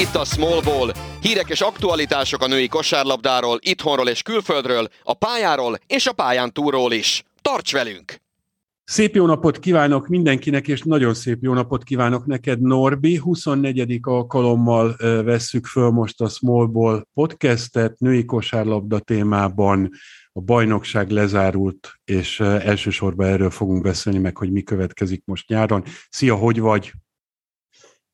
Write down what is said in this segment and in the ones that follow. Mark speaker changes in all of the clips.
Speaker 1: itt a Small Ball. Hírek és aktualitások a női kosárlabdáról, itthonról és külföldről, a pályáról és a pályán túlról is. Tarts velünk!
Speaker 2: Szép jó napot kívánok mindenkinek, és nagyon szép jó napot kívánok neked, Norbi. 24. alkalommal vesszük föl most a Small Ball podcastet, női kosárlabda témában. A bajnokság lezárult, és elsősorban erről fogunk beszélni, meg hogy mi következik most nyáron. Szia, hogy vagy?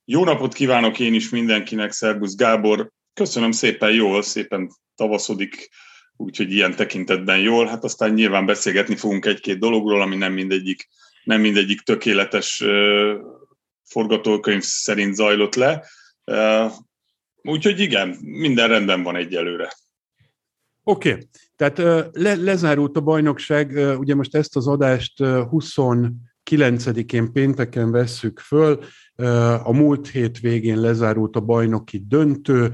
Speaker 3: Jó napot kívánok én is mindenkinek, Szerbusz Gábor. Köszönöm szépen jól, szépen tavaszodik, úgyhogy ilyen tekintetben jól. Hát aztán nyilván beszélgetni fogunk egy-két dologról, ami nem mindegyik, nem mindegyik tökéletes forgatókönyv szerint zajlott le. Úgyhogy igen, minden rendben van egyelőre.
Speaker 2: Oké, okay. tehát le, lezárult a bajnokság, ugye most ezt az adást 29-én pénteken vesszük föl, a múlt hét végén lezárult a bajnoki döntő,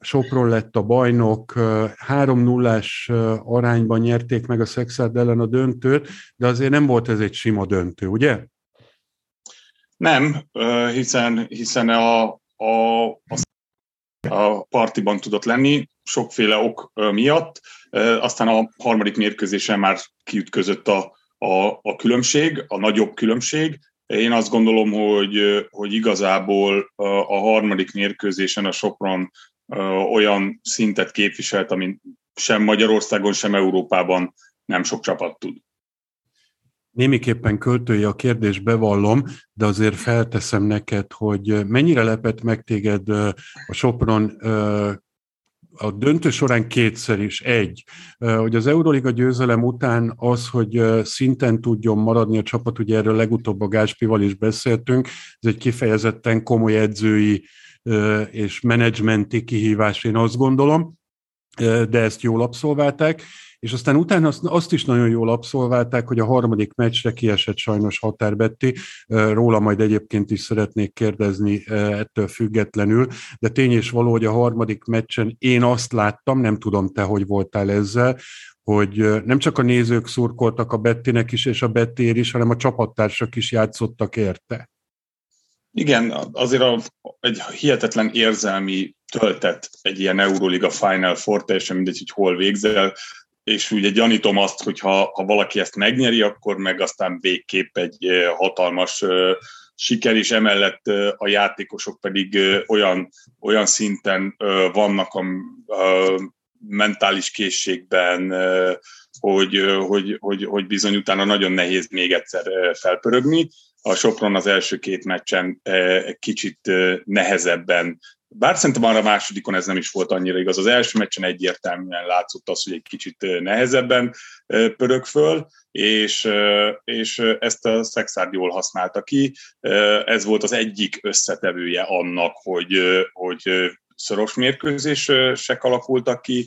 Speaker 2: Sopron lett a bajnok, 3 0 arányban nyerték meg a Szexárd ellen a döntőt, de azért nem volt ez egy sima döntő, ugye?
Speaker 3: Nem, hiszen, hiszen a, a, a, a partiban tudott lenni, sokféle ok miatt, aztán a harmadik mérkőzésen már kiütközött a, a, a különbség, a nagyobb különbség, én azt gondolom, hogy, hogy igazából a harmadik mérkőzésen a Sopron olyan szintet képviselt, amit sem Magyarországon, sem Európában nem sok csapat tud.
Speaker 2: Némiképpen költői a kérdés, bevallom, de azért felteszem neked, hogy mennyire lepett meg téged a Sopron a döntő során kétszer is. Egy, hogy az Euroliga győzelem után az, hogy szinten tudjon maradni a csapat, ugye erről legutóbb a Gáspival is beszéltünk, ez egy kifejezetten komoly edzői és menedzsmenti kihívás, én azt gondolom, de ezt jól abszolválták és aztán utána azt, azt is nagyon jól abszolválták, hogy a harmadik meccsre kiesett sajnos Határbetti, róla majd egyébként is szeretnék kérdezni ettől függetlenül, de tény és való, hogy a harmadik meccsen én azt láttam, nem tudom te, hogy voltál ezzel, hogy nem csak a nézők szurkoltak a Bettinek is, és a Bettér is, hanem a csapattársak is játszottak érte.
Speaker 3: Igen, azért a, egy hihetetlen érzelmi töltet egy ilyen Euroliga Final Four, teljesen mindegy, hogy hol végzel és ugye gyanítom azt, hogy ha, ha valaki ezt megnyeri, akkor meg aztán végképp egy hatalmas siker, és emellett a játékosok pedig olyan, olyan szinten vannak a, a mentális készségben, hogy, hogy, hogy, hogy bizony utána nagyon nehéz még egyszer felpörögni. A Sopron az első két meccsen kicsit nehezebben bár szerintem arra a másodikon ez nem is volt annyira igaz. Az első meccsen egyértelműen látszott az, hogy egy kicsit nehezebben pörög föl, és, és ezt a Szexárd jól használta ki. Ez volt az egyik összetevője annak, hogy, hogy szoros mérkőzések alakultak ki.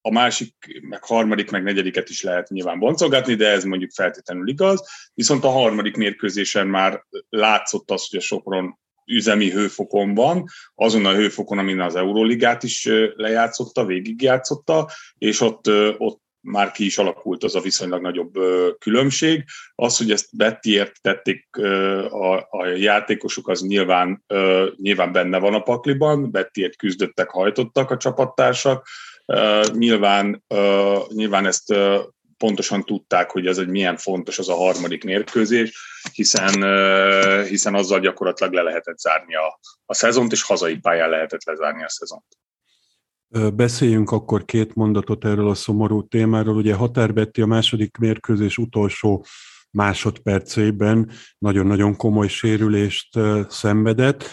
Speaker 3: A másik, meg harmadik, meg negyediket is lehet nyilván boncolgatni, de ez mondjuk feltétlenül igaz. Viszont a harmadik mérkőzésen már látszott az, hogy a Sopron üzemi hőfokon van, azon a hőfokon, amin az Euróligát is lejátszotta, végigjátszotta, és ott, ott már ki is alakult az a viszonylag nagyobb különbség. Az, hogy ezt Bettiért tették a, a játékosok, az nyilván, nyilván benne van a pakliban, Bettiért küzdöttek, hajtottak a csapattársak, nyilván, nyilván ezt pontosan tudták, hogy ez egy milyen fontos az a harmadik mérkőzés, hiszen, hiszen azzal gyakorlatilag le lehetett zárni a, a szezont, és hazai pályán lehetett lezárni a szezont.
Speaker 2: Beszéljünk akkor két mondatot erről a szomorú témáról. Ugye Határbetti a második mérkőzés utolsó másodpercében nagyon-nagyon komoly sérülést szenvedett,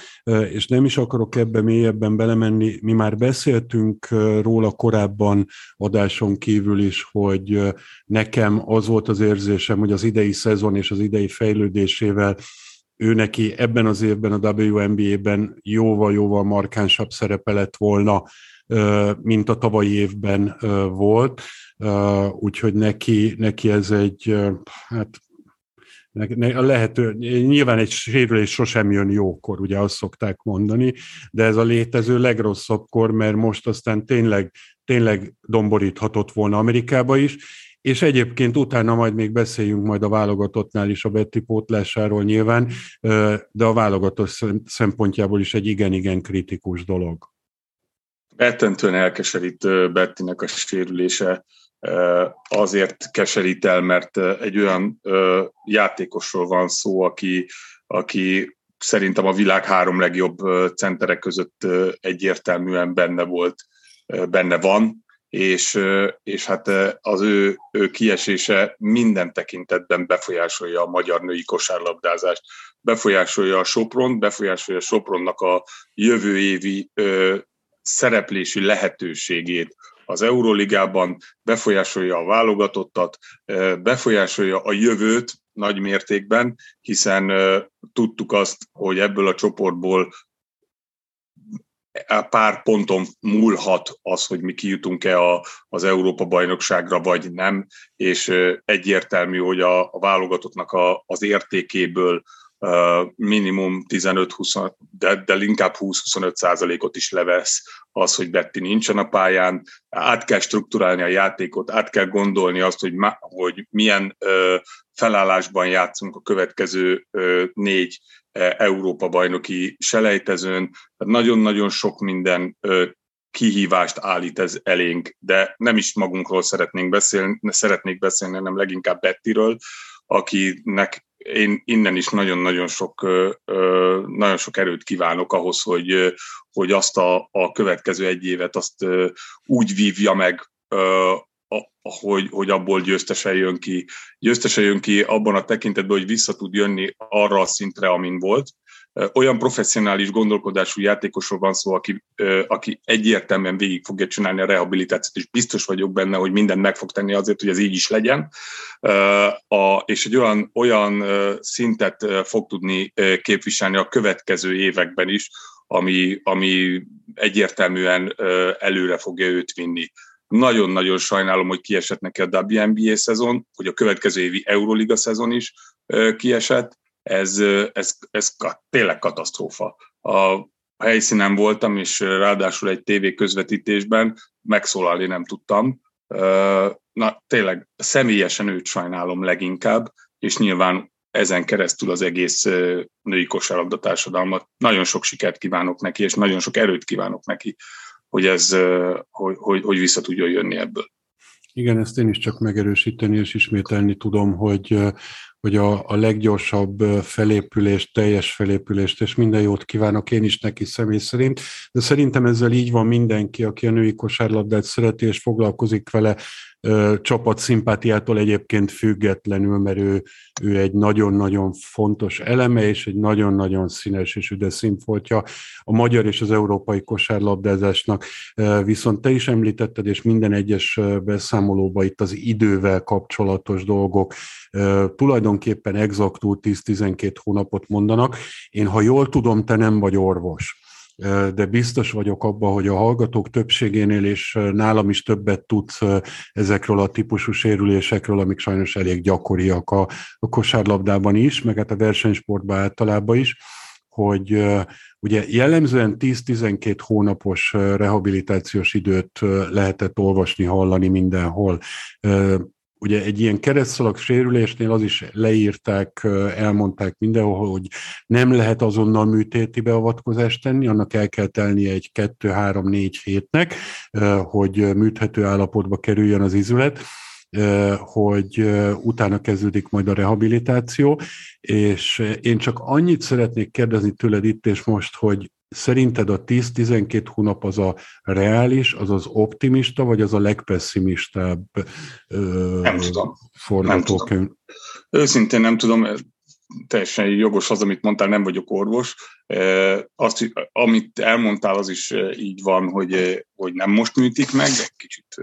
Speaker 2: és nem is akarok ebbe mélyebben belemenni. Mi már beszéltünk róla korábban adáson kívül is, hogy nekem az volt az érzésem, hogy az idei szezon és az idei fejlődésével ő neki ebben az évben a WNBA-ben jóval-jóval markánsabb szerepe lett volna, mint a tavalyi évben volt, úgyhogy neki, neki ez egy, hát a lehető, nyilván egy sérülés sosem jön jókor, ugye azt szokták mondani, de ez a létező legrosszabb kor, mert most aztán tényleg, tényleg domboríthatott volna Amerikába is, és egyébként utána majd még beszéljünk majd a válogatottnál is a Betty pótlásáról nyilván, de a válogatott szempontjából is egy igen-igen kritikus dolog.
Speaker 3: Rettentően elkeserít Bettinek a sérülése, azért keserít el, mert egy olyan játékosról van szó, aki, aki szerintem a világ három legjobb centerek között egyértelműen benne volt, benne van, és, és hát az ő, ő kiesése minden tekintetben befolyásolja a magyar női kosárlabdázást, befolyásolja a Sopron, befolyásolja a Sopronnak a jövő évi szereplési lehetőségét az Euróligában, befolyásolja a válogatottat, befolyásolja a jövőt nagy mértékben, hiszen tudtuk azt, hogy ebből a csoportból pár ponton múlhat az, hogy mi kijutunk-e a, az Európa-bajnokságra, vagy nem, és egyértelmű, hogy a, válogatottnak a, az értékéből minimum 15-20, de, de inkább 20-25 százalékot is levesz az, hogy Betty nincsen a pályán. Át kell strukturálni a játékot, át kell gondolni azt, hogy, ma, hogy milyen ö, felállásban játszunk a következő ö, négy Európa-bajnoki selejtezőn. Nagyon-nagyon sok minden ö, kihívást állít ez elénk, de nem is magunkról szeretnénk beszélni, szeretnék beszélni, hanem leginkább Bettiről, akinek én innen is nagyon-nagyon sok, nagyon sok erőt kívánok ahhoz, hogy, hogy azt a, a következő egy évet azt úgy vívja meg, hogy, hogy abból győztese jön ki. Győztese jön ki abban a tekintetben, hogy vissza tud jönni arra a szintre, amin volt, olyan professzionális gondolkodású játékosról van szó, aki, aki egyértelműen végig fogja csinálni a rehabilitációt, és biztos vagyok benne, hogy mindent meg fog tenni azért, hogy ez így is legyen, és egy olyan, olyan szintet fog tudni képviselni a következő években is, ami, ami egyértelműen előre fogja őt vinni. Nagyon-nagyon sajnálom, hogy kiesett neki a WNBA szezon, hogy a következő évi Euroliga szezon is kiesett, ez, ez, ez tényleg katasztrófa. A helyszínen voltam, és ráadásul egy tévé közvetítésben megszólalni nem tudtam. Na tényleg személyesen őt sajnálom leginkább, és nyilván ezen keresztül az egész női kosárlabda társadalmat. Nagyon sok sikert kívánok neki, és nagyon sok erőt kívánok neki, hogy ez, hogy, hogy, hogy vissza tudjon jönni ebből.
Speaker 2: Igen, ezt én is csak megerősíteni és ismételni tudom, hogy hogy a, a leggyorsabb felépülést, teljes felépülést, és minden jót kívánok én is neki személy szerint, de szerintem ezzel így van mindenki, aki a női kosárlabdát szereti és foglalkozik vele, csapat szimpátiától egyébként függetlenül, mert ő, ő egy nagyon-nagyon fontos eleme, és egy nagyon-nagyon színes és üde színfoltja a magyar és az európai kosárlabdázásnak. Viszont te is említetted, és minden egyes beszámolóban itt az idővel kapcsolatos dolgok tulajdonképpen exaktú 10-12 hónapot mondanak. Én, ha jól tudom, te nem vagy orvos de biztos vagyok abban, hogy a hallgatók többségénél és nálam is többet tudsz ezekről a típusú sérülésekről, amik sajnos elég gyakoriak a, a kosárlabdában is, meg hát a versenysportban általában is, hogy ugye jellemzően 10-12 hónapos rehabilitációs időt lehetett olvasni, hallani mindenhol ugye egy ilyen keresztszalag sérülésnél az is leírták, elmondták mindenhol, hogy nem lehet azonnal műtéti beavatkozást tenni, annak el kell telnie egy 2-3-4 hétnek, hogy műthető állapotba kerüljön az izület hogy utána kezdődik majd a rehabilitáció, és én csak annyit szeretnék kérdezni tőled itt és most, hogy Szerinted a 10-12 hónap az a reális, az az optimista, vagy az a legpesszimistább
Speaker 3: nem tudom. forgatókönyv? Nem tudom. Őszintén nem tudom, teljesen jogos az, amit mondtál, nem vagyok orvos. Azt, amit elmondtál, az is így van, hogy, hogy nem most műtik meg, de kicsit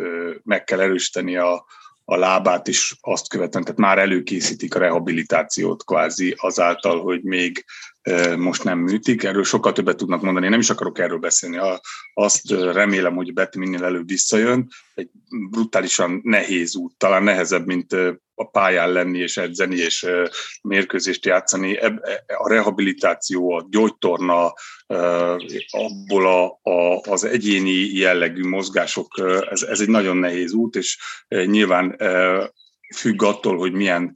Speaker 3: meg kell erősíteni a, a lábát is azt követően, tehát már előkészítik a rehabilitációt kvázi azáltal, hogy még most nem műtik. Erről sokkal többet tudnak mondani. Én nem is akarok erről beszélni. Azt remélem, hogy Betty minél előbb visszajön. Egy brutálisan nehéz út, talán nehezebb, mint a pályán lenni és edzeni és mérkőzést játszani. A rehabilitáció, a gyógytorna, abból a, a, az egyéni jellegű mozgások, ez, ez egy nagyon nehéz út, és nyilván függ attól, hogy milyen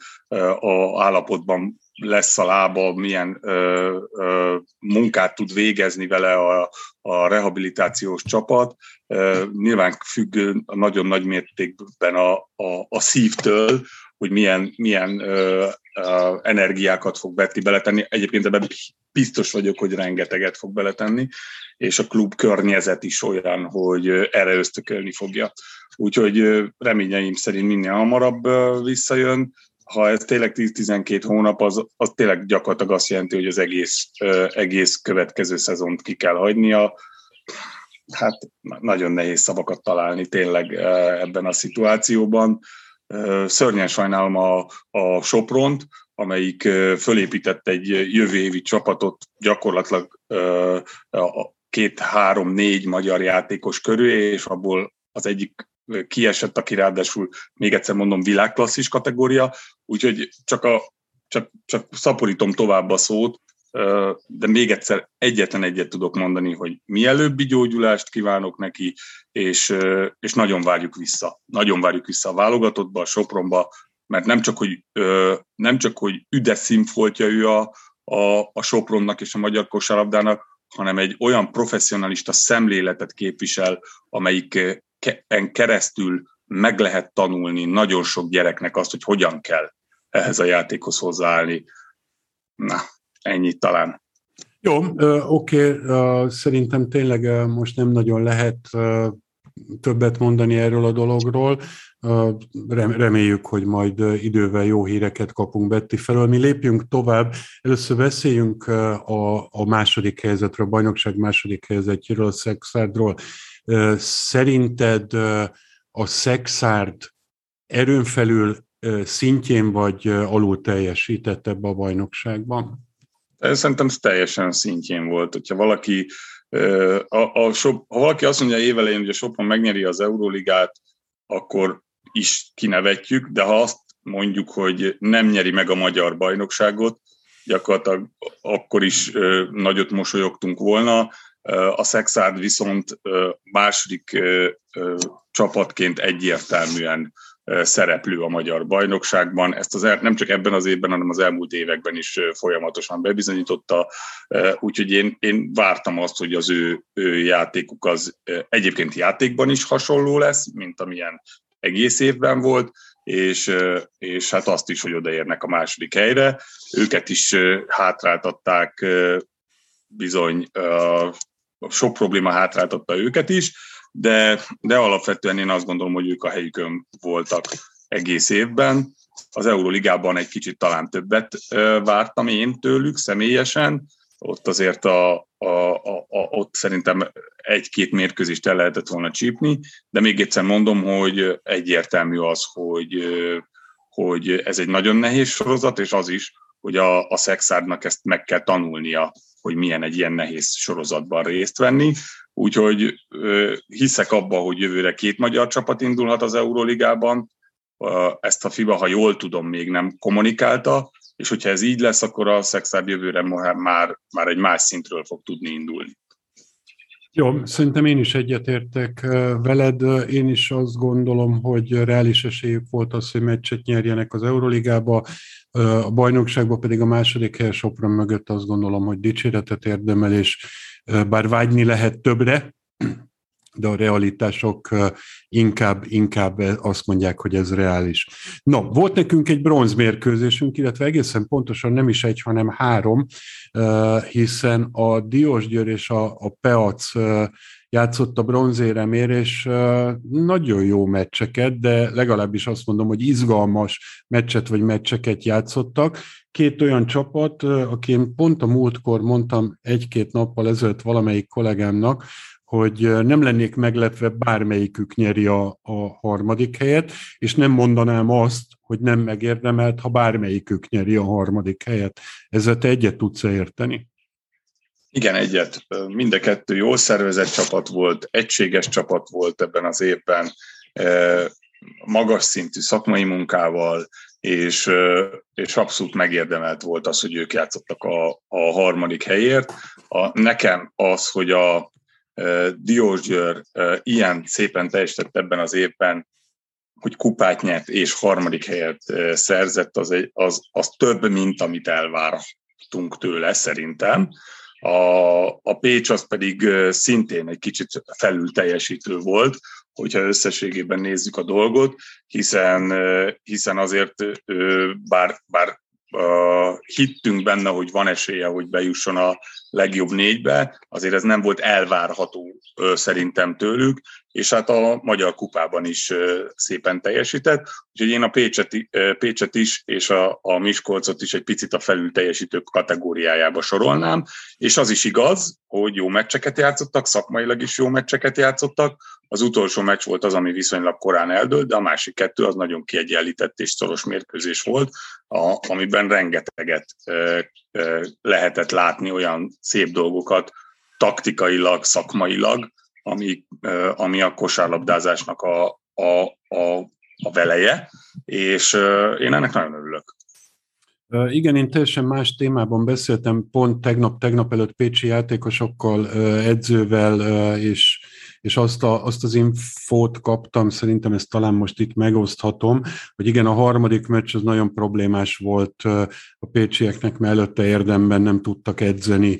Speaker 3: a állapotban lesz a lába, milyen ö, ö, munkát tud végezni vele a, a rehabilitációs csapat. Ö, nyilván függ nagyon nagy mértékben a, a, a szívtől, hogy milyen, milyen ö, ö, energiákat fog Betty beletenni. Egyébként ebben biztos vagyok, hogy rengeteget fog beletenni, és a klub környezet is olyan, hogy erre ösztökölni fogja. Úgyhogy reményeim szerint minél hamarabb visszajön, ha ez tényleg 10-12 hónap, az, az tényleg gyakorlatilag azt jelenti, hogy az egész, egész következő szezont ki kell hagynia. Hát nagyon nehéz szavakat találni tényleg ebben a szituációban. Szörnyen sajnálom a, a Sopront, amelyik fölépített egy jövő évi csapatot gyakorlatilag a két-három-négy magyar játékos körül, és abból az egyik kiesett, aki ráadásul még egyszer mondom világklasszis kategória, úgyhogy csak, a, csak, csak szaporítom tovább a szót, de még egyszer egyetlen egyet tudok mondani, hogy mielőbbi gyógyulást kívánok neki, és, és nagyon várjuk vissza. Nagyon várjuk vissza a válogatottba, a Sopronba, mert nem csak, hogy, nem csak, hogy üdes színfoltja ő a, a, a Sopronnak és a magyar kosárlabdának, hanem egy olyan professzionalista szemléletet képvisel, amelyik keresztül meg lehet tanulni nagyon sok gyereknek azt, hogy hogyan kell ehhez a játékhoz hozzáállni. Na, ennyit talán.
Speaker 2: Jó, oké, okay, szerintem tényleg most nem nagyon lehet többet mondani erről a dologról. Reméljük, hogy majd idővel jó híreket kapunk Betty felől. Mi lépjünk tovább. Először beszéljünk a, a második helyzetről, a bajnokság második helyzetjéről, a Szexárdról. Szerinted a Szexárd erőn felül szintjén vagy alul teljesített ebbe a bajnokságban?
Speaker 3: Szerintem teljesen szintjén volt. Hogyha valaki, a, a, ha valaki azt mondja évelején, hogy a Sopron megnyeri az Euróligát, akkor is kinevetjük, de ha azt mondjuk, hogy nem nyeri meg a magyar bajnokságot, gyakorlatilag akkor is nagyot mosolyogtunk volna. A Szexárd viszont második csapatként egyértelműen szereplő a magyar bajnokságban. Ezt az nem csak ebben az évben, hanem az elmúlt években is folyamatosan bebizonyította, úgyhogy én, én vártam azt, hogy az ő, ő játékuk az egyébként játékban is hasonló lesz, mint amilyen egész évben volt, és, és hát azt is, hogy odaérnek a második helyre. Őket is hátráltatták bizony sok probléma hátráltatta őket is, de, de alapvetően én azt gondolom, hogy ők a helyükön voltak egész évben. Az Euróligában egy kicsit talán többet vártam én tőlük személyesen, ott azért a, a, a, a, ott szerintem egy-két mérkőzést el lehetett volna csípni, de még egyszer mondom, hogy egyértelmű az, hogy, hogy ez egy nagyon nehéz sorozat, és az is, hogy a, a szexárdnak ezt meg kell tanulnia, hogy milyen egy ilyen nehéz sorozatban részt venni. Úgyhogy hiszek abba, hogy jövőre két magyar csapat indulhat az Euróligában. Ezt a FIBA, ha jól tudom, még nem kommunikálta, és hogyha ez így lesz, akkor a Szexárd jövőre már, már egy más szintről fog tudni indulni.
Speaker 2: Jó, szerintem én is egyetértek veled. Én is azt gondolom, hogy reális esélyük volt az, hogy meccset nyerjenek az Euroligába, a bajnokságban pedig a második hely Sopron mögött azt gondolom, hogy dicséretet érdemel, és bár vágyni lehet többre, de a realitások inkább, inkább azt mondják, hogy ez reális. No, volt nekünk egy bronzmérkőzésünk, illetve egészen pontosan nem is egy, hanem három, hiszen a Diósgyőr és a, a Peac játszott a bronzéremér, és nagyon jó meccseket, de legalábbis azt mondom, hogy izgalmas meccset vagy meccseket játszottak. Két olyan csapat, aki pont a múltkor mondtam egy-két nappal ezelőtt valamelyik kollégámnak, hogy nem lennék meglepve, bármelyikük nyeri a, a harmadik helyet, és nem mondanám azt, hogy nem megérdemelt, ha bármelyikük nyeri a harmadik helyet. Ezzel te egyet tudsz érteni?
Speaker 3: Igen, egyet. Mind a kettő jól szervezett csapat volt, egységes csapat volt ebben az évben, magas szintű szakmai munkával, és, és abszolút megérdemelt volt az, hogy ők játszottak a, a harmadik helyért. A, nekem az, hogy a Diós Győr ilyen szépen teljesített ebben az évben, hogy kupát nyert és harmadik helyet szerzett, az, egy, az, az több, mint amit elvártunk tőle szerintem. A, a Pécs az pedig szintén egy kicsit felül teljesítő volt, hogyha összességében nézzük a dolgot, hiszen, hiszen azért bár, bár hittünk benne, hogy van esélye, hogy bejusson a legjobb négybe, azért ez nem volt elvárható szerintem tőlük, és hát a Magyar Kupában is szépen teljesített, úgyhogy én a Pécset, Pécset is, és a, a Miskolcot is egy picit a felül teljesítők kategóriájába sorolnám, és az is igaz, hogy jó meccseket játszottak, szakmailag is jó meccseket játszottak, az utolsó meccs volt az, ami viszonylag korán eldőlt, de a másik kettő az nagyon kiegyenlített és szoros mérkőzés volt, a, amiben rengeteget lehetett látni olyan szép dolgokat taktikailag, szakmailag, ami, ami a kosárlabdázásnak a, a, a, a veleje, és én ennek nagyon örülök.
Speaker 2: Igen, én teljesen más témában beszéltem, pont tegnap, tegnap előtt pécsi játékosokkal, edzővel és és azt, a, azt az infót kaptam, szerintem ezt talán most itt megoszthatom, hogy igen, a harmadik meccs az nagyon problémás volt a pécsieknek, mert előtte érdemben nem tudtak edzeni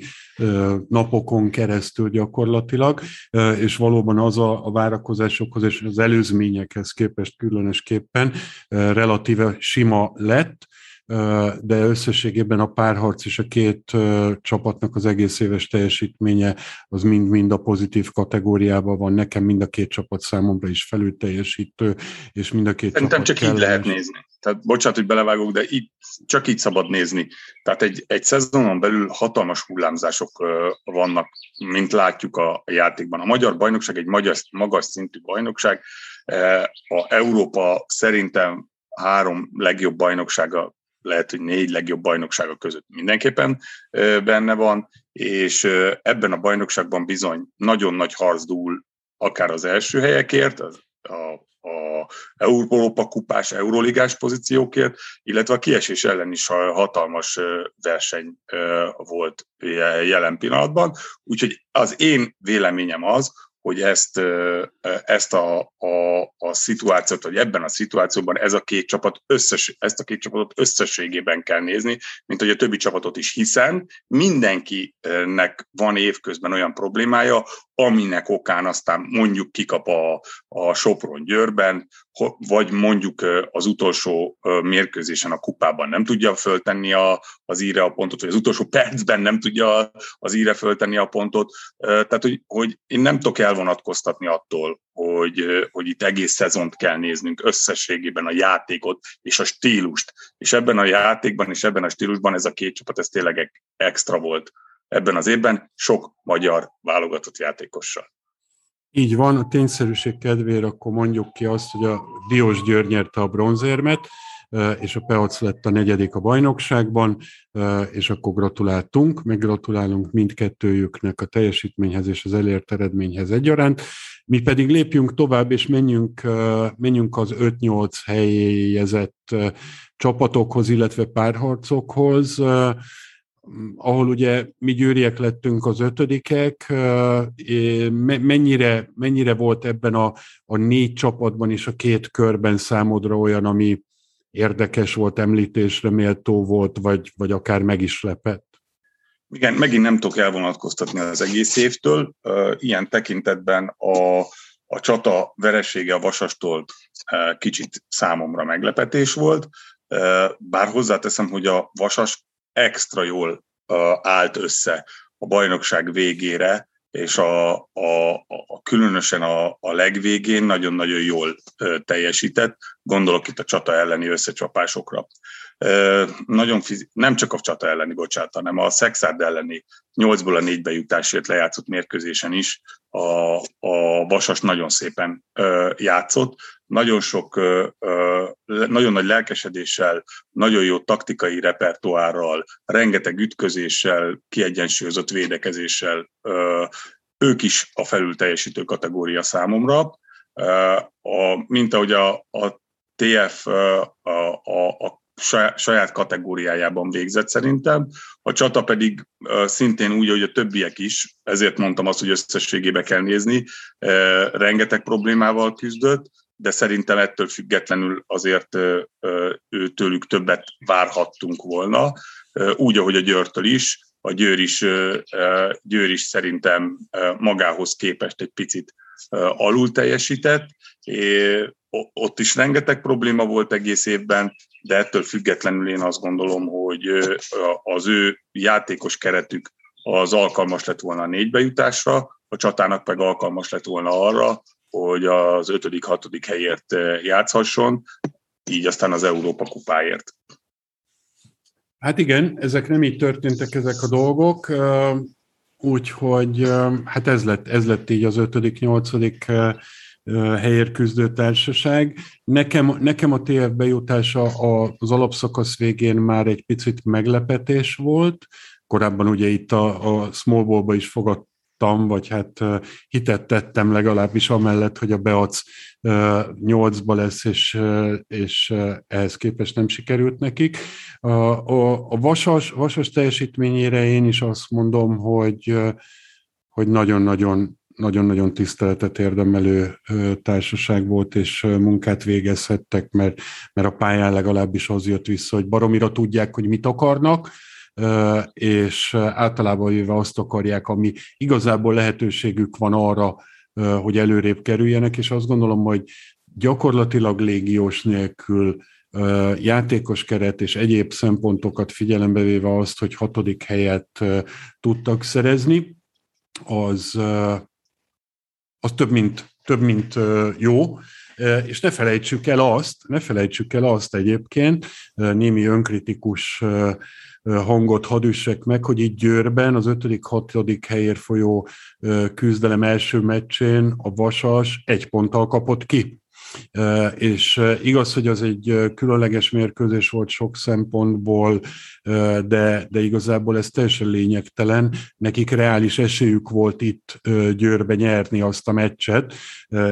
Speaker 2: napokon keresztül gyakorlatilag, és valóban az a, a várakozásokhoz és az előzményekhez képest különösképpen relatíve sima lett, de összességében a párharc és a két csapatnak az egész éves teljesítménye az mind-mind a pozitív kategóriában van. Nekem mind a két csapat számomra is felül teljesítő, és mind a két
Speaker 3: Szerintem csak így lehet nézni. Tehát bocsánat, hogy belevágok, de így, csak így szabad nézni. Tehát egy, egy szezonon belül hatalmas hullámzások vannak, mint látjuk a játékban. A magyar bajnokság egy magyar, magas szintű bajnokság. A Európa szerintem három legjobb bajnoksága lehet, hogy négy legjobb bajnokságok között mindenképpen benne van, és ebben a bajnokságban bizony nagyon nagy harc dúl akár az első helyekért, az, a, a Európa kupás, Euróligás pozíciókért, illetve a kiesés ellen is hatalmas verseny volt jelen pillanatban. Úgyhogy az én véleményem az, hogy ezt, ezt a, a, a szituációt, vagy ebben a szituációban ez a két csapat összes, ezt a két csapatot összességében kell nézni, mint hogy a többi csapatot is, hiszen mindenkinek van évközben olyan problémája, aminek okán aztán mondjuk kikap a, a Sopron Győrben, vagy mondjuk az utolsó mérkőzésen a kupában nem tudja föltenni a, az íre a pontot, vagy az utolsó percben nem tudja az íre föltenni a pontot. Tehát, hogy, hogy én nem tudok elvonatkoztatni attól, hogy, hogy itt egész szezont kell néznünk összességében a játékot és a stílust. És ebben a játékban és ebben a stílusban ez a két csapat, ez tényleg extra volt ebben az évben sok magyar válogatott játékossal.
Speaker 2: Így van, a tényszerűség kedvére akkor mondjuk ki azt, hogy a Diós György nyerte a bronzérmet, és a Peac lett a negyedik a bajnokságban, és akkor gratuláltunk, meg gratulálunk mindkettőjüknek a teljesítményhez és az elért eredményhez egyaránt. Mi pedig lépjünk tovább, és menjünk, menjünk az 5-8 helyezett csapatokhoz, illetve párharcokhoz ahol ugye mi győriek lettünk az ötödikek, mennyire, mennyire volt ebben a, a négy csapatban és a két körben számodra olyan, ami érdekes volt, említésre méltó volt, vagy, vagy akár meg is lepett?
Speaker 3: Igen, megint nem tudok elvonatkoztatni az egész évtől. Ilyen tekintetben a, a csata veresége a Vasastól kicsit számomra meglepetés volt, bár hozzáteszem, hogy a Vasas extra jól állt össze a bajnokság végére, és a, a, a különösen a, a legvégén nagyon-nagyon jól teljesített. gondolok itt a csata elleni összecsapásokra. Nagyon fizi- nem csak a csata elleni, bocsánat, hanem a Szexárd elleni 8-ból a 4 bejutásért lejátszott mérkőzésen is a, a Vasas nagyon szépen játszott, nagyon sok, nagyon nagy lelkesedéssel, nagyon jó taktikai repertoárral, rengeteg ütközéssel, kiegyensúlyozott védekezéssel ők is a felül teljesítő kategória számomra. A, mint ahogy a, a TF a, a, a saját kategóriájában végzett szerintem. A csata pedig szintén úgy, hogy a többiek is, ezért mondtam azt, hogy összességébe kell nézni, rengeteg problémával küzdött, de szerintem ettől függetlenül azért őtőlük többet várhattunk volna, úgy, ahogy a Győrtől is, a Győr is, Győr is szerintem magához képest egy picit alul teljesített. Ott is rengeteg probléma volt egész évben, de ettől függetlenül én azt gondolom, hogy az ő játékos keretük az alkalmas lett volna a négybejutásra, a csatának meg alkalmas lett volna arra, hogy az ötödik, hatodik helyért játszhasson, így aztán az Európa kupáért.
Speaker 2: Hát igen, ezek nem így történtek ezek a dolgok, úgyhogy hát ez lett, ez lett így az ötödik, nyolcadik helyért küzdő társaság. Nekem, nekem a TF bejutása az alapszakasz végén már egy picit meglepetés volt. Korábban ugye itt a, a Small Ball-ba is fogad, vagy hát hitet tettem legalábbis amellett, hogy a Beac nyolcba lesz, és, és ehhez képest nem sikerült nekik. A, a, a vasas, vasas teljesítményére én is azt mondom, hogy, hogy nagyon-nagyon nagyon-nagyon tiszteletet érdemelő társaság volt, és munkát végezhettek, mert, mert a pályán legalábbis az jött vissza, hogy baromira tudják, hogy mit akarnak, és általában jöve azt akarják, ami igazából lehetőségük van arra, hogy előrébb kerüljenek, és azt gondolom, hogy gyakorlatilag légiós nélkül játékos keret és egyéb szempontokat figyelembe véve azt, hogy hatodik helyet tudtak szerezni, az, az több, mint, több, mint jó, és ne felejtsük el azt, ne felejtsük el azt egyébként, némi önkritikus hangot hadd üssek meg, hogy itt Győrben az 5.-6. helyért folyó küzdelem első meccsén a Vasas egy ponttal kapott ki. És igaz, hogy az egy különleges mérkőzés volt sok szempontból, de, de igazából ez teljesen lényegtelen. Nekik reális esélyük volt itt Győrbe nyerni azt a meccset.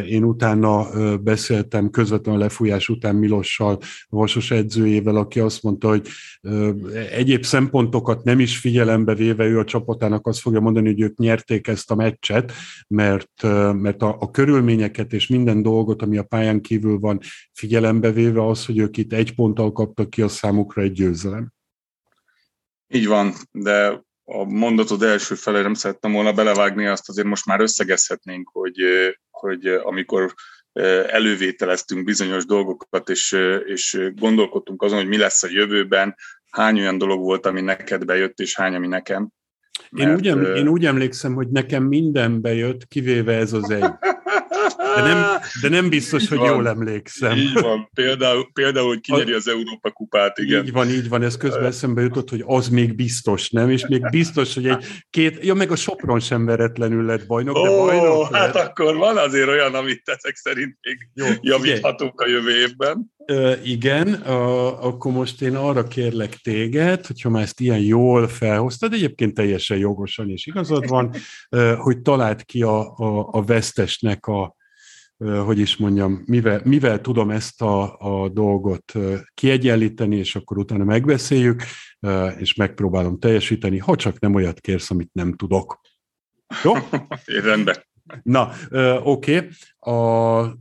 Speaker 2: Én utána beszéltem közvetlenül a lefújás után Milossal, Vasos edzőjével, aki azt mondta, hogy egyéb szempontokat nem is figyelembe véve ő a csapatának azt fogja mondani, hogy ők nyerték ezt a meccset, mert, mert a, a körülményeket és minden dolgot, ami a pályán kívül van figyelembe véve, az, hogy ők itt egy ponttal kaptak ki, a számukra egy győzelem.
Speaker 3: Így van, de a mondatod első fele nem szerettem volna belevágni, azt azért most már összegezhetnénk, hogy, hogy amikor elővételeztünk bizonyos dolgokat, és, és gondolkodtunk azon, hogy mi lesz a jövőben, hány olyan dolog volt, ami neked bejött, és hány, ami nekem.
Speaker 2: Mert, én, úgy, én úgy emlékszem, hogy nekem minden bejött, kivéve ez az egy. De nem, de nem biztos, így hogy van, jól emlékszem.
Speaker 3: Így van. Például, például hogy kinyeri az Európa kupát, igen.
Speaker 2: Így van, így van. Ez közben eszembe jutott, hogy az még biztos, nem? És még biztos, hogy egy két... Ja, meg a Sopron sem veretlenül lett bajnok,
Speaker 3: de
Speaker 2: bajnok
Speaker 3: hát lett. akkor van azért olyan, amit ezek szerint még Jó, javíthatunk a jövő évben.
Speaker 2: Ö, igen, a, akkor most én arra kérlek téged, hogyha már ezt ilyen jól felhoztad, egyébként teljesen jogosan és igazad van, hogy talált ki a, a, a vesztesnek a, hogy is mondjam, mivel, mivel tudom ezt a, a dolgot kiegyenlíteni, és akkor utána megbeszéljük, és megpróbálom teljesíteni, ha csak nem olyat kérsz, amit nem tudok. Jó?
Speaker 3: Rendben.
Speaker 2: Na, oké. Okay. A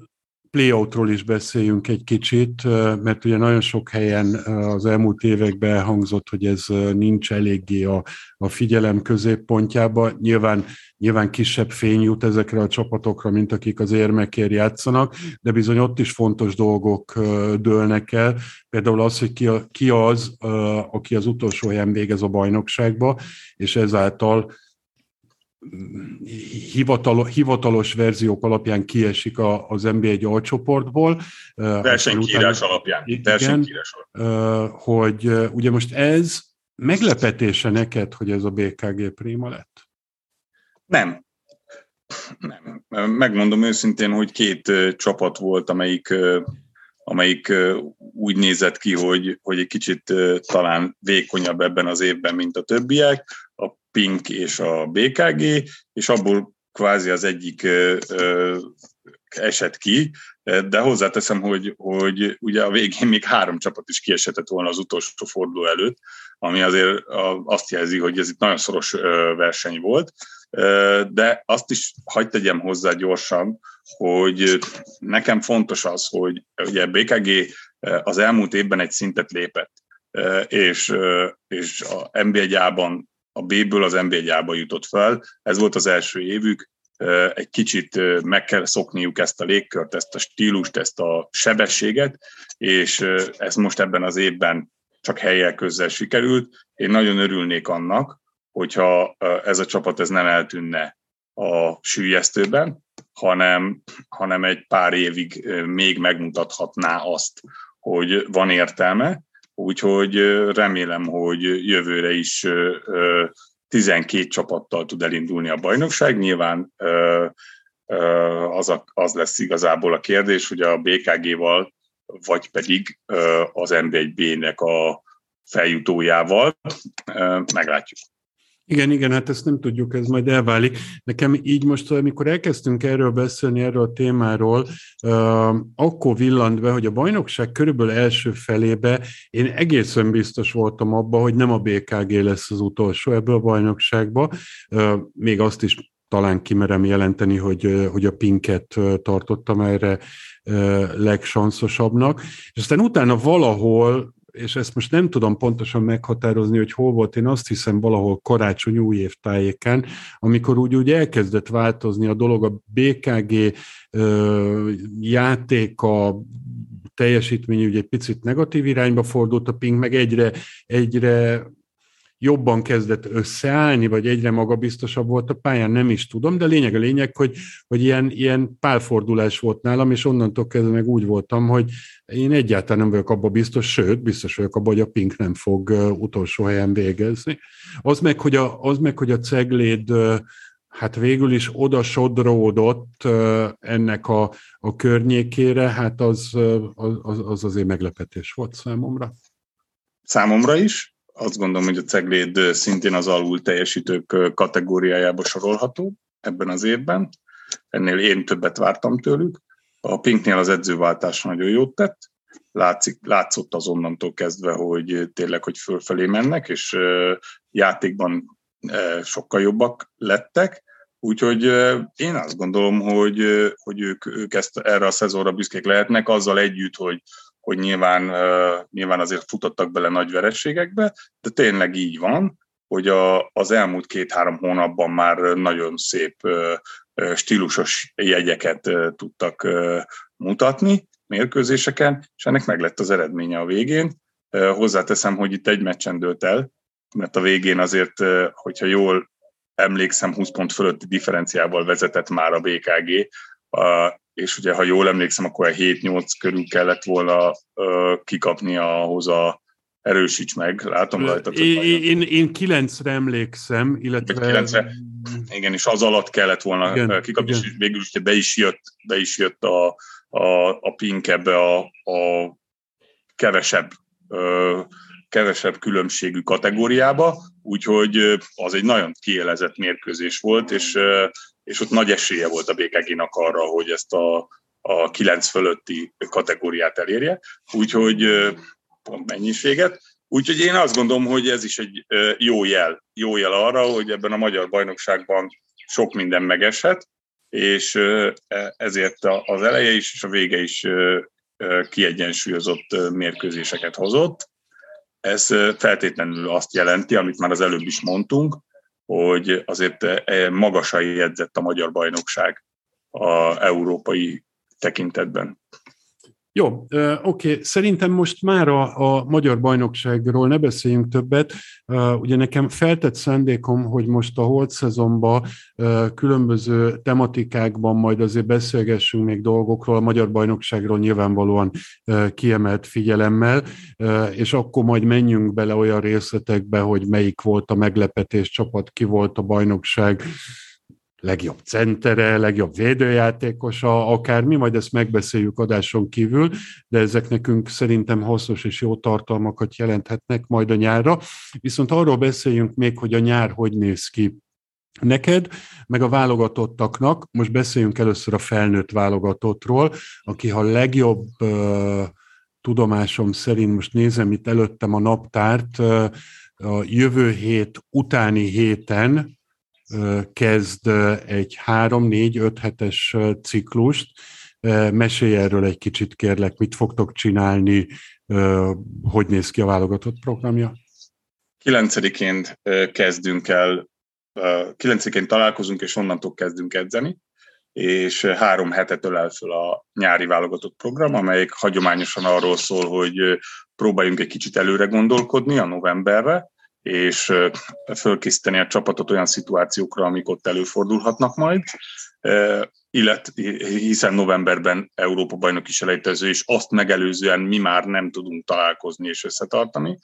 Speaker 2: playoutról is beszéljünk egy kicsit, mert ugye nagyon sok helyen az elmúlt években elhangzott, hogy ez nincs eléggé a, a figyelem középpontjába. Nyilván, nyilván kisebb fény jut ezekre a csapatokra, mint akik az érmekért játszanak, de bizony ott is fontos dolgok dőlnek el. Például az, hogy ki, ki az, aki az utolsó helyen végez a bajnokságba, és ezáltal hivatalos, hivatalos verziók alapján kiesik a, az NBA egy alcsoportból.
Speaker 3: Versenykírás alapján. Versenykírás
Speaker 2: alapján. Hogy ugye most ez meglepetése neked, hogy ez a BKG Prima lett?
Speaker 3: Nem. Nem. Megmondom őszintén, hogy két csapat volt, amelyik amelyik úgy nézett ki, hogy, hogy egy kicsit talán vékonyabb ebben az évben, mint a többiek, Pink és a BKG, és abból kvázi az egyik esett ki, de hozzáteszem, hogy, hogy ugye a végén még három csapat is kiesetett volna az utolsó forduló előtt, ami azért azt jelzi, hogy ez itt nagyon szoros verseny volt, de azt is hagyd tegyem hozzá gyorsan, hogy nekem fontos az, hogy ugye BKG az elmúlt évben egy szintet lépett, és, és a NB1-ában a B-ből az NB1-ába jutott fel. Ez volt az első évük, egy kicsit meg kell szokniuk ezt a légkört, ezt a stílust, ezt a sebességet, és ez most ebben az évben csak helyel közzel sikerült. Én nagyon örülnék annak, hogyha ez a csapat ez nem eltűnne a sűjesztőben, hanem, hanem egy pár évig még megmutathatná azt, hogy van értelme, úgyhogy remélem, hogy jövőre is 12 csapattal tud elindulni a bajnokság. Nyilván az, a, az lesz igazából a kérdés, hogy a BKG-val, vagy pedig az NB1B-nek a feljutójával meglátjuk.
Speaker 2: Igen, igen, hát ezt nem tudjuk, ez majd elválik. Nekem így most, amikor elkezdtünk erről beszélni, erről a témáról, akkor villant be, hogy a bajnokság körülbelül első felébe én egészen biztos voltam abban, hogy nem a BKG lesz az utolsó ebből a bajnokságba. Még azt is talán kimerem jelenteni, hogy, hogy a Pinket tartottam erre legsanszosabbnak. És aztán utána valahol és ezt most nem tudom pontosan meghatározni, hogy hol volt, én azt hiszem valahol karácsony új év tájéken, amikor úgy, úgy elkezdett változni a dolog, a BKG ö, játéka, teljesítmény ugye egy picit negatív irányba fordult, a Pink meg egyre, egyre jobban kezdett összeállni, vagy egyre magabiztosabb volt a pályán, nem is tudom, de lényeg a lényeg, hogy, hogy ilyen, ilyen pálfordulás volt nálam, és onnantól kezdve meg úgy voltam, hogy én egyáltalán nem vagyok abban biztos, sőt, biztos vagyok abban, hogy a Pink nem fog utolsó helyen végezni. Az meg, hogy a, az meg, hogy a cegléd hát végül is oda sodródott ennek a, a környékére, hát az, az, az azért meglepetés volt számomra.
Speaker 3: Számomra is, azt gondolom, hogy a Cegléd szintén az alul teljesítők kategóriájába sorolható ebben az évben. Ennél én többet vártam tőlük. A Pinknél az edzőváltás nagyon jót tett. Látszik, látszott azonnantól kezdve, hogy tényleg, hogy fölfelé mennek, és játékban sokkal jobbak lettek. Úgyhogy én azt gondolom, hogy, hogy ők, ők ezt erre a szezonra büszkék lehetnek, azzal együtt, hogy, hogy nyilván, nyilván azért futottak bele nagy verességekbe, de tényleg így van, hogy a, az elmúlt két-három hónapban már nagyon szép stílusos jegyeket tudtak mutatni mérkőzéseken, és ennek meg lett az eredménye a végén. Hozzáteszem, hogy itt egy meccsen dőlt el, mert a végén azért, hogyha jól emlékszem, 20 pont fölötti differenciával vezetett már a BKG, és ugye, ha jól emlékszem, akkor a 7-8 körül kellett volna ö, kikapni ahhoz a erősíts meg, látom rajta.
Speaker 2: Én, én, én kilencre emlékszem, illetve...
Speaker 3: Kilencre, igen, és az alatt kellett volna igen, kikapni, igen. és végül is be is jött, be is jött a, a, a Pink ebbe a, a kevesebb ö, kevesebb különbségű kategóriába, úgyhogy az egy nagyon kielezett mérkőzés volt, és és ott nagy esélye volt a BKG-nak arra, hogy ezt a, a 9 fölötti kategóriát elérje, úgyhogy pont mennyiséget. Úgyhogy én azt gondolom, hogy ez is egy jó jel, jó jel arra, hogy ebben a magyar bajnokságban sok minden megeshet, és ezért az eleje is és a vége is kiegyensúlyozott mérkőzéseket hozott. Ez feltétlenül azt jelenti, amit már az előbb is mondtunk, hogy azért e, magasan jegyzett a magyar bajnokság a európai tekintetben.
Speaker 2: Jó, oké. Okay. Szerintem most már a, a magyar bajnokságról ne beszéljünk többet. Ugye nekem feltett szándékom, hogy most a holt szezonban különböző tematikákban majd azért beszélgessünk még dolgokról, a magyar bajnokságról nyilvánvalóan kiemelt figyelemmel, és akkor majd menjünk bele olyan részletekbe, hogy melyik volt a meglepetés csapat, ki volt a bajnokság legjobb centere, legjobb védőjátékosa, akár mi, majd ezt megbeszéljük adáson kívül, de ezek nekünk szerintem hasznos és jó tartalmakat jelenthetnek majd a nyárra. Viszont arról beszéljünk még, hogy a nyár hogy néz ki neked, meg a válogatottaknak. Most beszéljünk először a felnőtt válogatottról, aki ha legjobb tudomásom szerint, most nézem itt előttem a naptárt, a jövő hét utáni héten kezd egy három-négy-öt hetes ciklust. Mesélj erről egy kicsit, kérlek, mit fogtok csinálni, hogy néz ki a válogatott programja?
Speaker 3: 9-én kezdünk el, 9-én találkozunk, és onnantól kezdünk edzeni, és három hetet ölel föl a nyári válogatott program, amelyik hagyományosan arról szól, hogy próbáljunk egy kicsit előre gondolkodni a novemberre, és fölkészíteni a csapatot olyan szituációkra, amik ott előfordulhatnak majd, illet, hiszen novemberben Európa bajnoki selejtező, és azt megelőzően mi már nem tudunk találkozni és összetartani.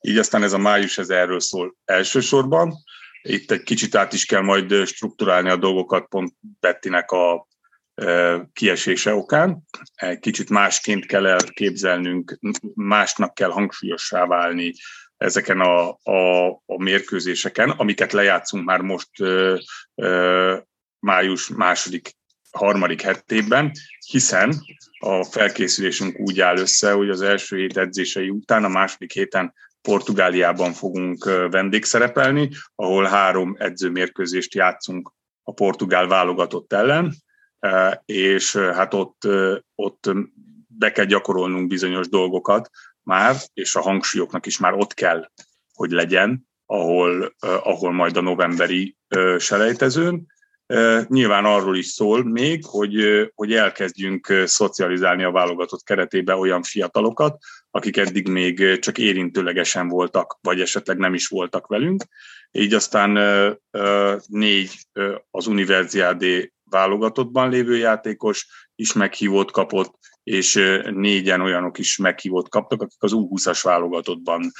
Speaker 3: Így aztán ez a május, ez erről szól elsősorban. Itt egy kicsit át is kell majd strukturálni a dolgokat pont Bettinek a kiesése okán. Egy kicsit másként kell elképzelnünk, másnak kell hangsúlyossá válni ezeken a, a, a mérkőzéseken, amiket lejátszunk már most ö, ö, május második, harmadik hetében, hiszen a felkészülésünk úgy áll össze, hogy az első hét edzései után a második héten Portugáliában fogunk vendégszerepelni, ahol három edzőmérkőzést játszunk a portugál válogatott ellen, és hát ott, ott be kell gyakorolnunk bizonyos dolgokat, már, és a hangsúlyoknak is már ott kell, hogy legyen, ahol, ahol majd a novemberi selejtezőn. Nyilván arról is szól még, hogy, hogy elkezdjünk szocializálni a válogatott keretébe olyan fiatalokat, akik eddig még csak érintőlegesen voltak, vagy esetleg nem is voltak velünk. Így aztán négy az Universiade válogatottban lévő játékos is meghívót kapott, és négyen olyanok is meghívót kaptak, akik az U20-as válogatottban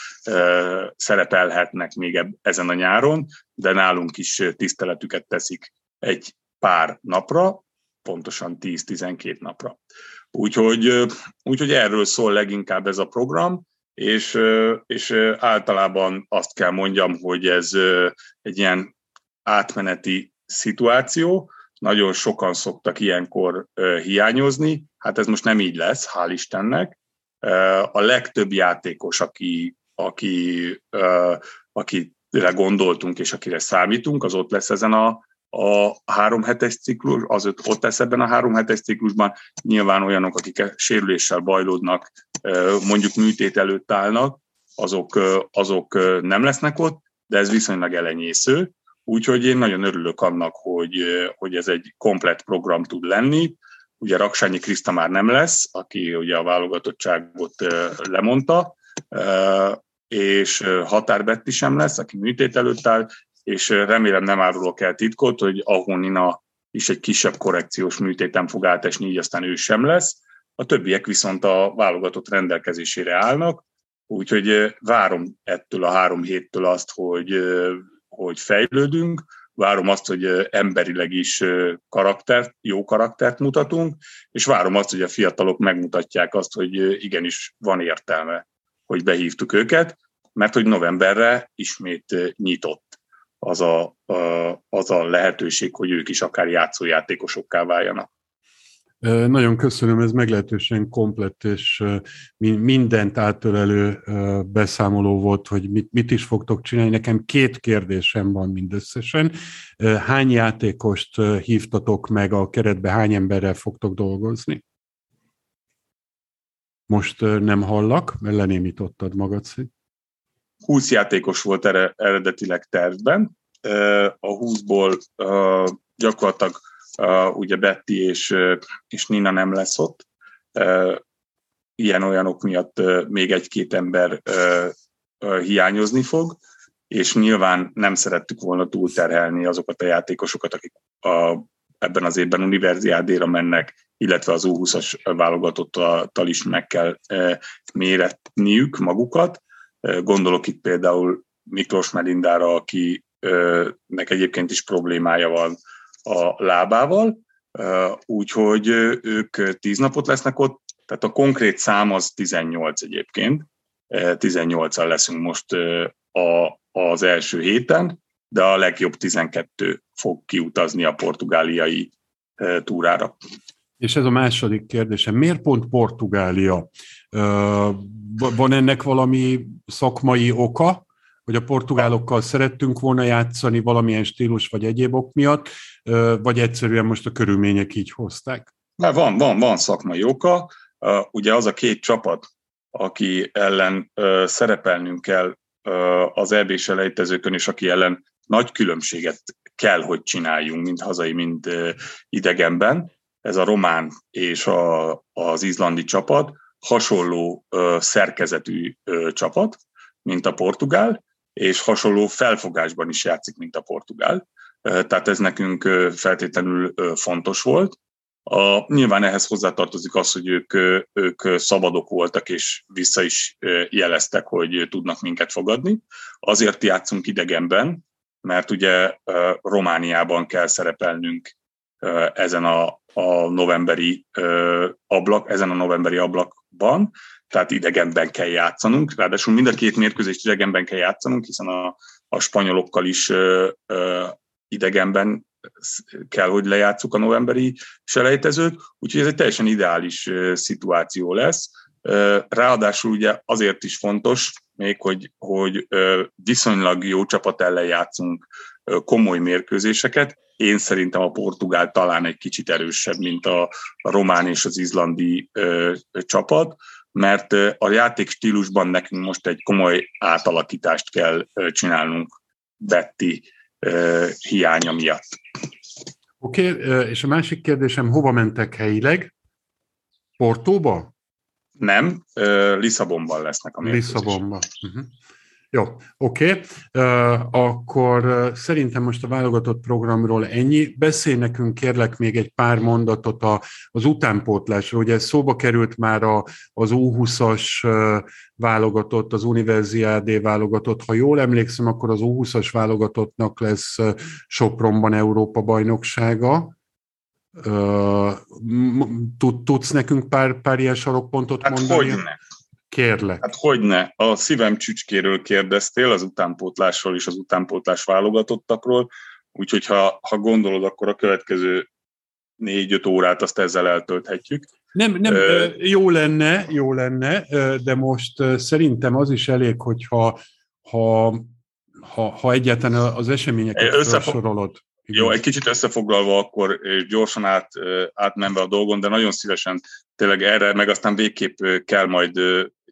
Speaker 3: szerepelhetnek még ezen a nyáron, de nálunk is tiszteletüket teszik egy pár napra, pontosan 10-12 napra. Úgyhogy, úgyhogy erről szól leginkább ez a program, és, és általában azt kell mondjam, hogy ez egy ilyen átmeneti szituáció, nagyon sokan szoktak ilyenkor hiányozni, hát ez most nem így lesz, hál' Istennek. A legtöbb játékos, aki, aki, akire gondoltunk és akire számítunk, az ott lesz ezen a, a három hetes ciklus, az ott lesz ebben a három hetes ciklusban. Nyilván olyanok, akik sérüléssel bajlódnak, mondjuk műtét előtt állnak, azok, azok nem lesznek ott, de ez viszonylag elenyésző. Úgyhogy én nagyon örülök annak, hogy, hogy ez egy komplet program tud lenni. Ugye Raksányi Kriszta már nem lesz, aki ugye a válogatottságot lemondta, és Határbetti sem lesz, aki műtét előtt áll, és remélem nem árulok el titkot, hogy Ahonina is egy kisebb korrekciós műtéten fog átesni, így aztán ő sem lesz. A többiek viszont a válogatott rendelkezésére állnak, úgyhogy várom ettől a három héttől azt, hogy hogy fejlődünk, várom azt, hogy emberileg is karaktert, jó karaktert mutatunk, és várom azt, hogy a fiatalok megmutatják azt, hogy igenis van értelme, hogy behívtuk őket, mert hogy novemberre ismét nyitott az a, az a lehetőség, hogy ők is akár játszójátékosokká váljanak.
Speaker 2: Nagyon köszönöm, ez meglehetősen komplett és mindent átölelő beszámoló volt, hogy mit, mit is fogtok csinálni. Nekem két kérdésem van mindösszesen. Hány játékost hívtatok meg a keretbe, hány emberrel fogtok dolgozni? Most nem hallak, mert lenémítottad magad szét.
Speaker 3: 20 játékos volt eredetileg tervben. A 20-ból gyakorlatilag uh, ugye Betty és, és Nina nem lesz ott. Uh, ilyen-olyanok miatt még egy-két ember hiányozni fog, és nyilván nem szerettük volna túlterhelni azokat a játékosokat, akik a, ebben az évben univerziádéra mennek, illetve az U20-as válogatottal is meg kell méretniük magukat. Gondolok itt például Miklós Melindára, akinek egyébként is problémája van a lábával, úgyhogy ők tíz napot lesznek ott, tehát a konkrét szám az 18 egyébként, 18-al leszünk most a, az első héten, de a legjobb 12 fog kiutazni a portugáliai túrára.
Speaker 2: És ez a második kérdésem. Miért pont Portugália? Van ennek valami szakmai oka, hogy a portugálokkal szerettünk volna játszani valamilyen stílus vagy egyéb ok miatt, vagy egyszerűen most a körülmények így hozták?
Speaker 3: Mert van, van, van szakmai oka. Ugye az a két csapat, aki ellen szerepelnünk kell az eb selejtezőkön, és aki ellen nagy különbséget kell, hogy csináljunk, mind hazai, mind idegenben. Ez a román és a, az izlandi csapat, hasonló szerkezetű csapat, mint a portugál, és hasonló felfogásban is játszik, mint a portugál. Tehát ez nekünk feltétlenül fontos volt. A, nyilván ehhez hozzátartozik az, hogy ők, ők szabadok voltak, és vissza is jeleztek, hogy tudnak minket fogadni. Azért játszunk idegenben, mert ugye Romániában kell szerepelnünk ezen a, a novemberi ablak, ezen a novemberi ablakban, tehát idegenben kell játszanunk, ráadásul mind a két mérkőzést idegenben kell játszanunk, hiszen a, a spanyolokkal is ö, ö, idegenben kell, hogy lejátszuk a novemberi selejtezőt, úgyhogy ez egy teljesen ideális szituáció lesz. Ráadásul ugye azért is fontos még, hogy, hogy viszonylag jó csapat ellen játszunk komoly mérkőzéseket. Én szerintem a portugál talán egy kicsit erősebb, mint a, a román és az izlandi csapat, mert a játék stílusban nekünk most egy komoly átalakítást kell csinálnunk Betty hiánya miatt.
Speaker 2: Oké, okay, és a másik kérdésem, hova mentek helyileg? Portóba?
Speaker 3: Nem, Lisszabonban lesznek a
Speaker 2: mérkőzések. Lisszabonban. Uh-huh. Jó, oké. Okay. Akkor szerintem most a válogatott programról ennyi. Beszélj nekünk kérlek még egy pár mondatot az utánpótlásról. Ugye szóba került már az U20-as válogatott, az Universiade válogatott. Ha jól emlékszem, akkor az U20-as válogatottnak lesz Sopronban Európa bajnoksága. Uh, tudsz nekünk pár, pár ilyen sarokpontot
Speaker 3: hát
Speaker 2: mondani?
Speaker 3: Hogyne.
Speaker 2: Kérlek.
Speaker 3: Hát hogyne. A szívem csücskéről kérdeztél, az utánpótlásról és az utánpótlás válogatottakról, úgyhogy ha, ha gondolod, akkor a következő négy-öt órát azt ezzel eltölthetjük.
Speaker 2: Nem, nem uh, jó lenne, jó lenne, de most szerintem az is elég, hogyha ha, ha, ha egyáltalán az eseményeket Összefog... felsorolod.
Speaker 3: Jó, egy kicsit összefoglalva akkor, és gyorsan át, átmenve a dolgon, de nagyon szívesen tényleg erre, meg aztán végképp kell majd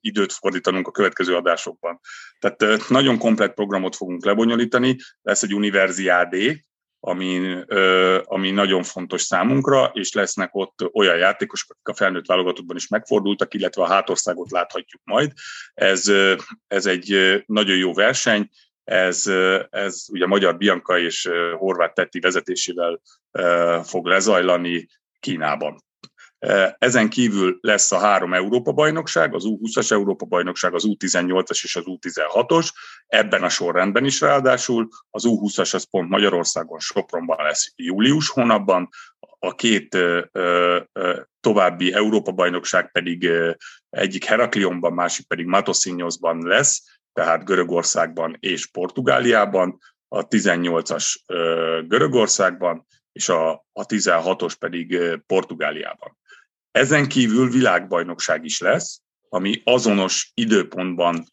Speaker 3: időt fordítanunk a következő adásokban. Tehát nagyon komplet programot fogunk lebonyolítani, lesz egy universiádé, ami, ami nagyon fontos számunkra, és lesznek ott olyan játékosok, akik a felnőtt válogatottban is megfordultak, illetve a hátországot láthatjuk majd. Ez, ez egy nagyon jó verseny, ez, ez ugye Magyar Bianca és Horváth Tetti vezetésével fog lezajlani Kínában. Ezen kívül lesz a három Európa-bajnokság, az U20-as Európa-bajnokság, az U18-as és az U16-os, ebben a sorrendben is ráadásul. Az U20-as az pont Magyarországon, Sopronban lesz július hónapban, a két további Európa-bajnokság pedig egyik Heraklionban, másik pedig Matosinhosban lesz, tehát Görögországban és Portugáliában, a 18-as Görögországban, és a, a 16-os pedig Portugáliában. Ezen kívül világbajnokság is lesz, ami azonos időpontban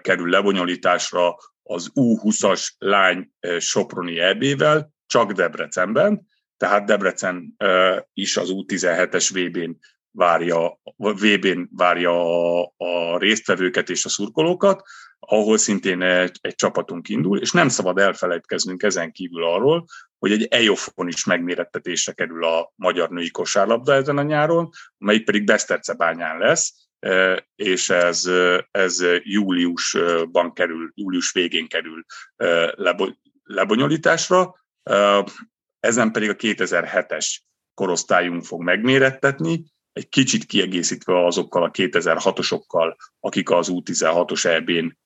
Speaker 3: kerül lebonyolításra az U20-as lány Soproni EB-vel, csak Debrecenben, tehát Debrecen is az U17-es VB-n várja, VB-n várja a, résztvevőket és a szurkolókat, ahol szintén egy, egy csapatunk indul, és nem szabad elfelejtkeznünk ezen kívül arról, hogy egy EOFON is megmérettetésre kerül a magyar női kosárlabda ezen a nyáron, amelyik pedig Besztercebányán lesz, és ez, ez júliusban kerül, július végén kerül lebonyolításra. Ezen pedig a 2007-es korosztályunk fog megmérettetni, egy kicsit kiegészítve azokkal a 2006-osokkal, akik az U16-os EB-n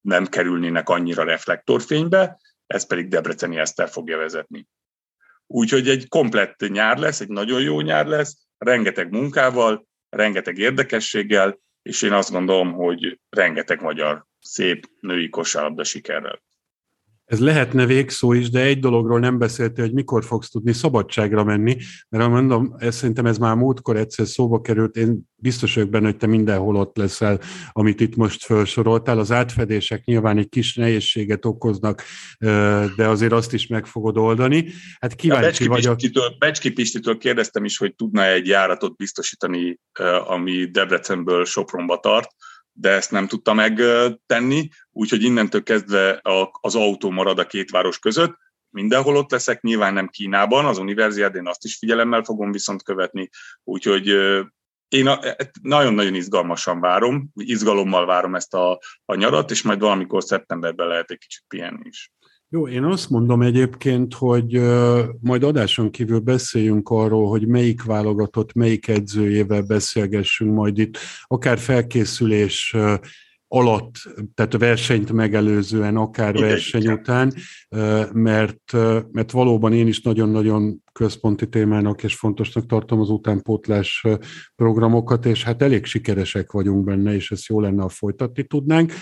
Speaker 3: nem kerülnének annyira reflektorfénybe, ez pedig Debreceni Eszter fogja vezetni. Úgyhogy egy komplett nyár lesz, egy nagyon jó nyár lesz, rengeteg munkával, rengeteg érdekességgel, és én azt gondolom, hogy rengeteg magyar szép női kosárlabda sikerrel.
Speaker 2: Ez lehetne végszó is, de egy dologról nem beszéltél, hogy mikor fogsz tudni szabadságra menni, mert mondom, ez, szerintem ez már múltkor egyszer szóba került, én biztos vagyok benne, hogy te mindenhol ott leszel, amit itt most felsoroltál. Az átfedések nyilván egy kis nehézséget okoznak, de azért azt is meg fogod oldani. Hát kíváncsi Becski vagyok.
Speaker 3: Pistitől, Becski Pistitől kérdeztem is, hogy tudna egy járatot biztosítani, ami Debrecenből Sopronba tart, de ezt nem tudta megtenni, úgyhogy innentől kezdve az autó marad a két város között. Mindenhol ott leszek, nyilván nem Kínában, az én azt is figyelemmel fogom viszont követni, úgyhogy én e, nagyon-nagyon izgalmasan várom, izgalommal várom ezt a, a nyarat, és majd valamikor szeptemberben lehet egy kicsit pihenni is.
Speaker 2: Jó, én azt mondom egyébként, hogy majd adáson kívül beszéljünk arról, hogy melyik válogatott, melyik edzőjével beszélgessünk majd itt, akár felkészülés alatt, tehát a versenyt megelőzően, akár verseny után, mert, mert valóban én is nagyon-nagyon központi témának és fontosnak tartom az utánpótlás programokat, és hát elég sikeresek vagyunk benne, és ezt jó lenne, ha folytatni tudnánk.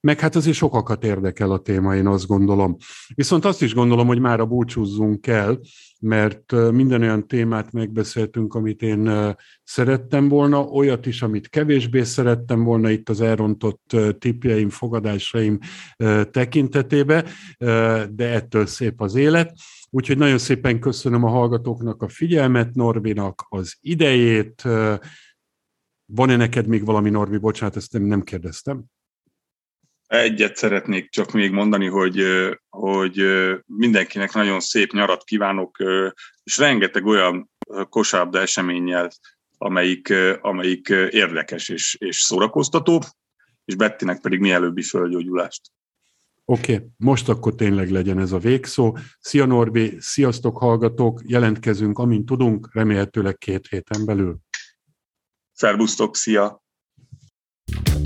Speaker 2: Meg hát azért sokakat érdekel a téma, én azt gondolom. Viszont azt is gondolom, hogy már a búcsúzzunk el, mert minden olyan témát megbeszéltünk, amit én szerettem volna, olyat is, amit kevésbé szerettem volna itt az elrontott tipjeim, fogadásaim tekintetébe, de ettől szép az élet. Úgyhogy nagyon szépen köszönöm a hallgatóknak a figyelmet, Norbinak az idejét. Van-e neked még valami, Norbi? Bocsánat, ezt nem kérdeztem.
Speaker 3: Egyet szeretnék csak még mondani, hogy, hogy mindenkinek nagyon szép nyarat kívánok, és rengeteg olyan kosárlabda eseménnyel, amelyik, amelyik érdekes és, és szórakoztató, és Bettinek pedig mielőbbi fölgyógyulást.
Speaker 2: Oké, okay, most akkor tényleg legyen ez a végszó. Szia Norbi, sziasztok hallgatók, jelentkezünk, amint tudunk, remélhetőleg két héten belül.
Speaker 3: Szerbusztok, szia! thank you